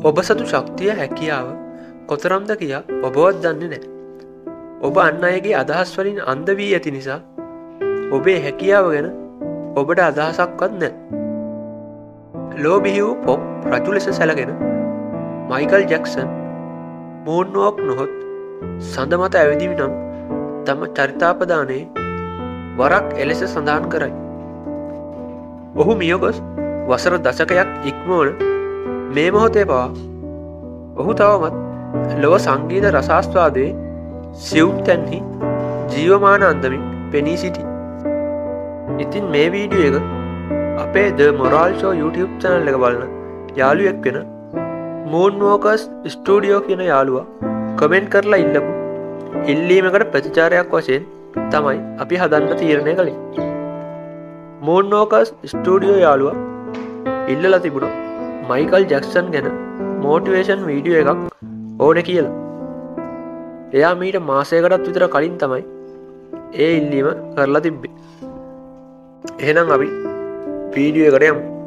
ඔබ සතු ශක්තිය හැකියාව කොතරම්ද කියා ඔබවත් දන්නේ නෑ. ඔබ අන්න අයගේ අදහස් වලින් අන්ද වී ඇති නිසා ඔබේ හැකියාව ගැන ඔබට අදහසක්වත් නෑ. ලෝ බිහි වූ පොප් රජු ලෙස සැලගෙන මයිකල් ජැක්සන් මූර්නුවක් නොහොත් සඳ මත ඇවිදිවි නම් තම චරිතාපදානයේ වරක් එලෙස සඳහන් කරයි. ඔහු මියගොස් වසර දශකයක් ඉක්මෝන මේ මොහොතේ පවා ඔහු තවමත් ලොව සංගීත රසාස්වාදයේ සිවුම් තැන්හි ජීවමාන අන්දමින් පෙනී සිටි. ඉතින් මේ වීඩියෝ එක අපේ ද මොරාල්ෂෝ YouTube චැනල් එක බලන්න යාළුවෙක් වෙන මූන්වෝකස් ස්ටඩියෝ කියන යාළුවා කමෙන්ට් කරලා ඉල්ලපු ඉල්ලීමකට ප්‍රතිචාරයක් වශයෙන් තමයි අපි හදන්න තීරණය කළේ මූන්නෝකස් ස්ටඩියෝ යාළුව ඉල්ලල තිබුණ මයිකල් ජැක්සන් ගැන මෝටිවේෂන් වීඩියෝ එකක් ඕන කියලා. එයා මීට මාසයකටත් විතර කලින් තමයි ඒ ඉල්ලීම කරලා තිබ්බේ. එහෙනම් අපි වීඩියෝ එකට යමු.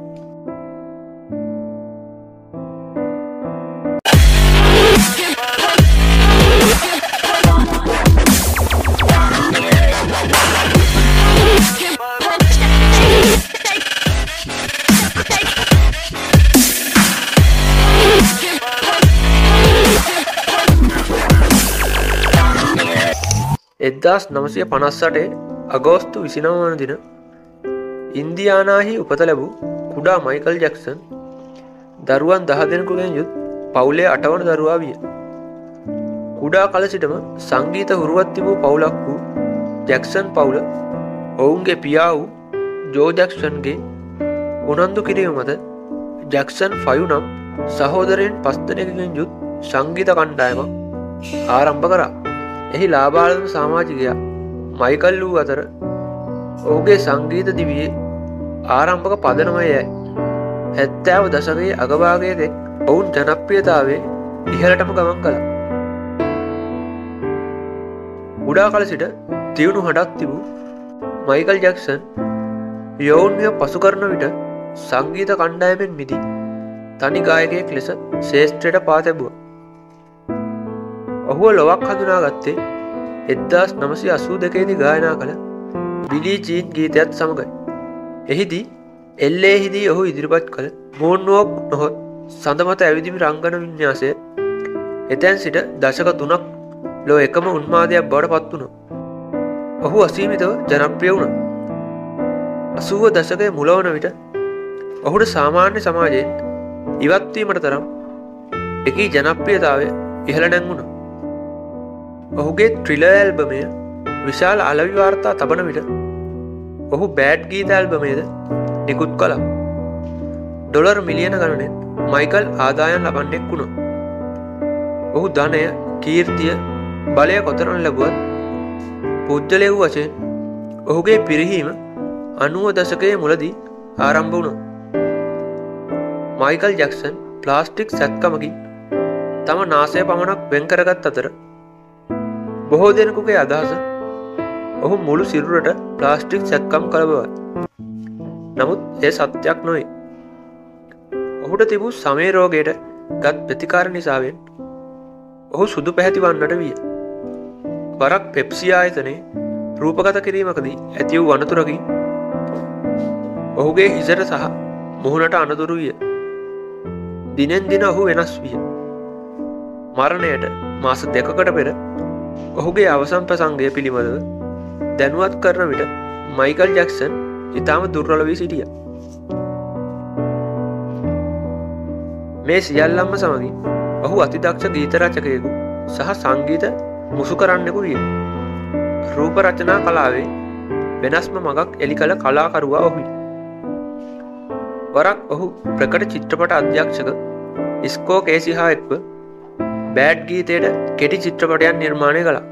එද්දාස් නමසය පනස්සටේ අගෝස්තු විසිනවන දින ඉන්දියානාහි උපත ලැබූ කුඩා මයිකල් ජැක්සන් දරුවන් දහ දෙනෙකුගෙන් යුත් පවුලේ අටවන දරුවා විය. කුඩා කල සිටම සංගීත හුරුවත් තිබූ පවුලක් වූ ජැක්සන් පවුල ඔවුන්ගේ පියා වූ ජෝජක්ෂන්ගේ උනන්දු කිරීම මත ජැක්සන් ෆයු නම් සහෝදරයෙන් පස්තනකින් යුත් සංගීත කණ්ඩායමක් ආරම්භ කරා. එහි ලාබාලම සාමාජිකයා මයිකල් වූ අතර ඔහුගේ සංගීත දිවියේ ආරම්භක පදනමයයි හැත්තෑව දශකයේ අගභාගයතෙක් ඔවුන් ජනප්‍රියතාවේ ඉහලටම ගමන් කළ. උඩා කල සිට තිවුණු හඩක් තිබූ මයිකල් ජැක්සන් යෝන්ය පසු කරන විට සංගීත කණ්ඩායමෙන් මිදි තනි ගායකයෙක් ලෙස ශේෂත්‍රයට පාතැබුව ඔහුව ලොවක් හඳුනා ගත්තේ එද්දාස් නමසි අසූ දෙකේදි ගායනා කළ බිලී ජීන් ගීතයත් සමඟයි. එහිදී එල්ලේ හිදී ඔහු ඉදිරිපත් කළ මෝන්නුවක් නොහොත් සඳමත ඇවිදිමි රංගන විඤ්ඥාසය එතැන් සිට දශක තුනක් ලෝ එකම උන්මාදයක් බවට පත් වුණ. ඔහු අසීමිතව ජනප්‍රිය වුණ. අසුව දශකය මුලවන විට ඔහුට සාමාන්‍ය සමාජයෙන් ඉවත්වීමට තරම් එකී ජනප්‍රියතාවය ඉහළ නැංගුණ. ඔහුගේ ට්‍රිලඇල්බමය විශාල අලවිවාර්තා තබන විට ඔහු බෑඩ් ගීත ඇල්බමේද නිකුත් කලා ඩොලර් මිලියන ගණනෙන් මයිකල් ආදායන් ලබන්නෙක් වුණ. ඔහු ධනය කීර්තිය බලය කොතරන ලැබුවත් පුද්ජලෙව් වශයෙන් ඔහුගේ පිරිහීම අනුව දශකයේ මුලදී ආරම්භ වුණ. මයිකල් ජැක්සන් ප්ලාස්ටික් සැත්කමකින් තම නාසය පමණක් වෙන්කරගත් අතර බොහෝ දෙනෙකුගේ අදහස ඔහු මුළු සිරුරට ප්ලාස්ටික් සැක්කම් කළබවයි. නමුත් ඒ සත්‍යයක් නොයි. ඔහුට තිබූ සමේරෝගයට ගත් ප්‍රතිකාර නිසාවෙන් ඔහු සුදු පැහැති වන්නට විය. වරක් පෙප්සිආයතනයේ රූපගත කිරීමකදී ඇති වූ වනතුරකින් ඔහුගේ හිසට සහ මුහුණට අනතුරු විය. දිනෙන් දින ඔහු වෙනස් විය. මරණයට මාස දෙකකට පෙර ඔහුගේ අවසම් ප්‍රසංගය පිළිබඳව දැනුවත් කරන විට මයිකල් ජැක්සන් ඉතාම දුර්වලවී සිටිය. මේ සියල්ලම්ම සමගින් ඔහු අතිදක්ෂ ගීතරචකයෙකු සහ සංගීත මුසු කරන්නෙකු විය. රූප රචනා කලාවේ වෙනස්ම මගක් එලි කළ කලාකරුවා ඔහුයි. වරක් ඔහු ප්‍රකට චිත්‍රපට අධ්‍යක්ෂක ඉස්කෝ කේසිහා එක්ව බෑඩ් ගීතයට කෙටි චිත්‍රපටයන් නිර්මාණය කළා.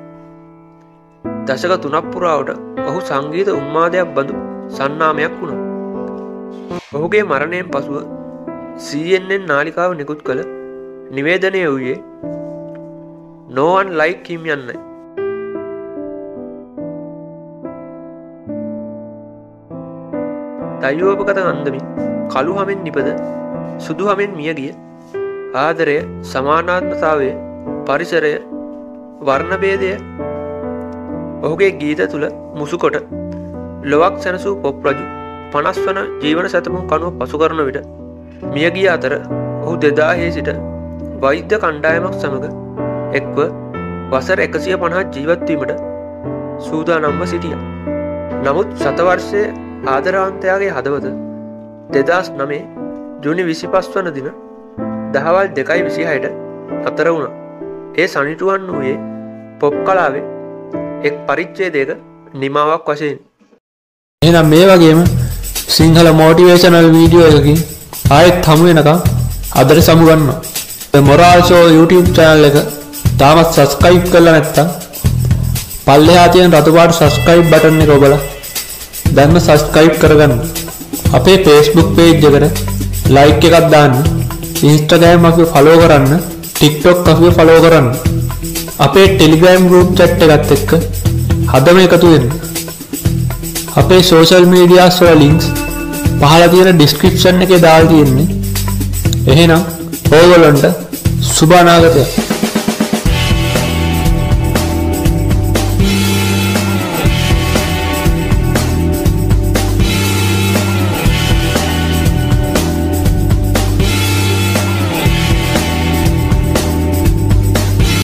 දශක තුනක් පුරාවට ඔහු සංගීත උන්මාදයක් බඳු සන්නාමයක් වුණ. ඔහුගේ මරණයෙන් පසුව සීෙන්ෙන් නාලිකාව නිකුත් කළ නිවේදනය වූයේ නෝවන් ලයි කිම් යන්නයි. දයුවපකත අන්දමින් කළු හමෙන් නිපද සුදු හමෙන් මිය ගිය ආදරය සමානාත්මතාවය පරිසරය වර්ණබේදය ඔහුගේ ගීත තුළ මුසුකොට ලොවක් සැනසූ පොප් රජු පනස් වන ජීවන සැතමුම් කනුව පසු කරන විට මියගිය අතර ඔහු දෙදාහේ සිට වෛද්‍ය කණ්ඩායමක් සමඟ එක්ව වසර එකසිය පණහත් ජීවත්වීමට සූදානම්ම සිටිය. නමුත් සතවර්ෂය ආදරවන්තයාගේ හදවත දෙදස් නමේ ජුනි විසි පස් වන දින දහවල් දෙකයි විසිහයට අතර වුණ. ඒ සනිටුවන් වූයේ පොප් කලාවේ එක් පරිච්චේ දෙක නිමාවක් වශයෙන්. එහෙනම් මේ වගේම සිංහල මෝටිවේශනල් වීඩියෝ එකකින් ආයෙත් හමු වෙනකම් අදට සමුගන්න මොරාල්ෂෝ YouTube චැනල් එක තාමත් සස්කයිප් කරලා නැත්තම් පල්ලෙහා තියෙන රතුපාට සස්ක්‍රයිබ් බටන් එක ඔබලා දැන්ම සස්ක්‍රයිබ් කරගන්න. අපේ Facebook page එකට ලයික් එකක් දාන්න. Instagram අපි follow කරන්න TikTok අපි follow කරන්න. අපේ Telegram group chat එකත් එක්ක හදම එකතු වෙන්න. අපේ සෝෂල් මීඩියාස් වල ලින්ක්ස් පහල තියෙන ඩිස්ක්‍රිප්ෂන් එකේ දාලා තියෙන්නේ. එහෙනම් ඕගොල්ලන්ට සුබ අනාගතයක්.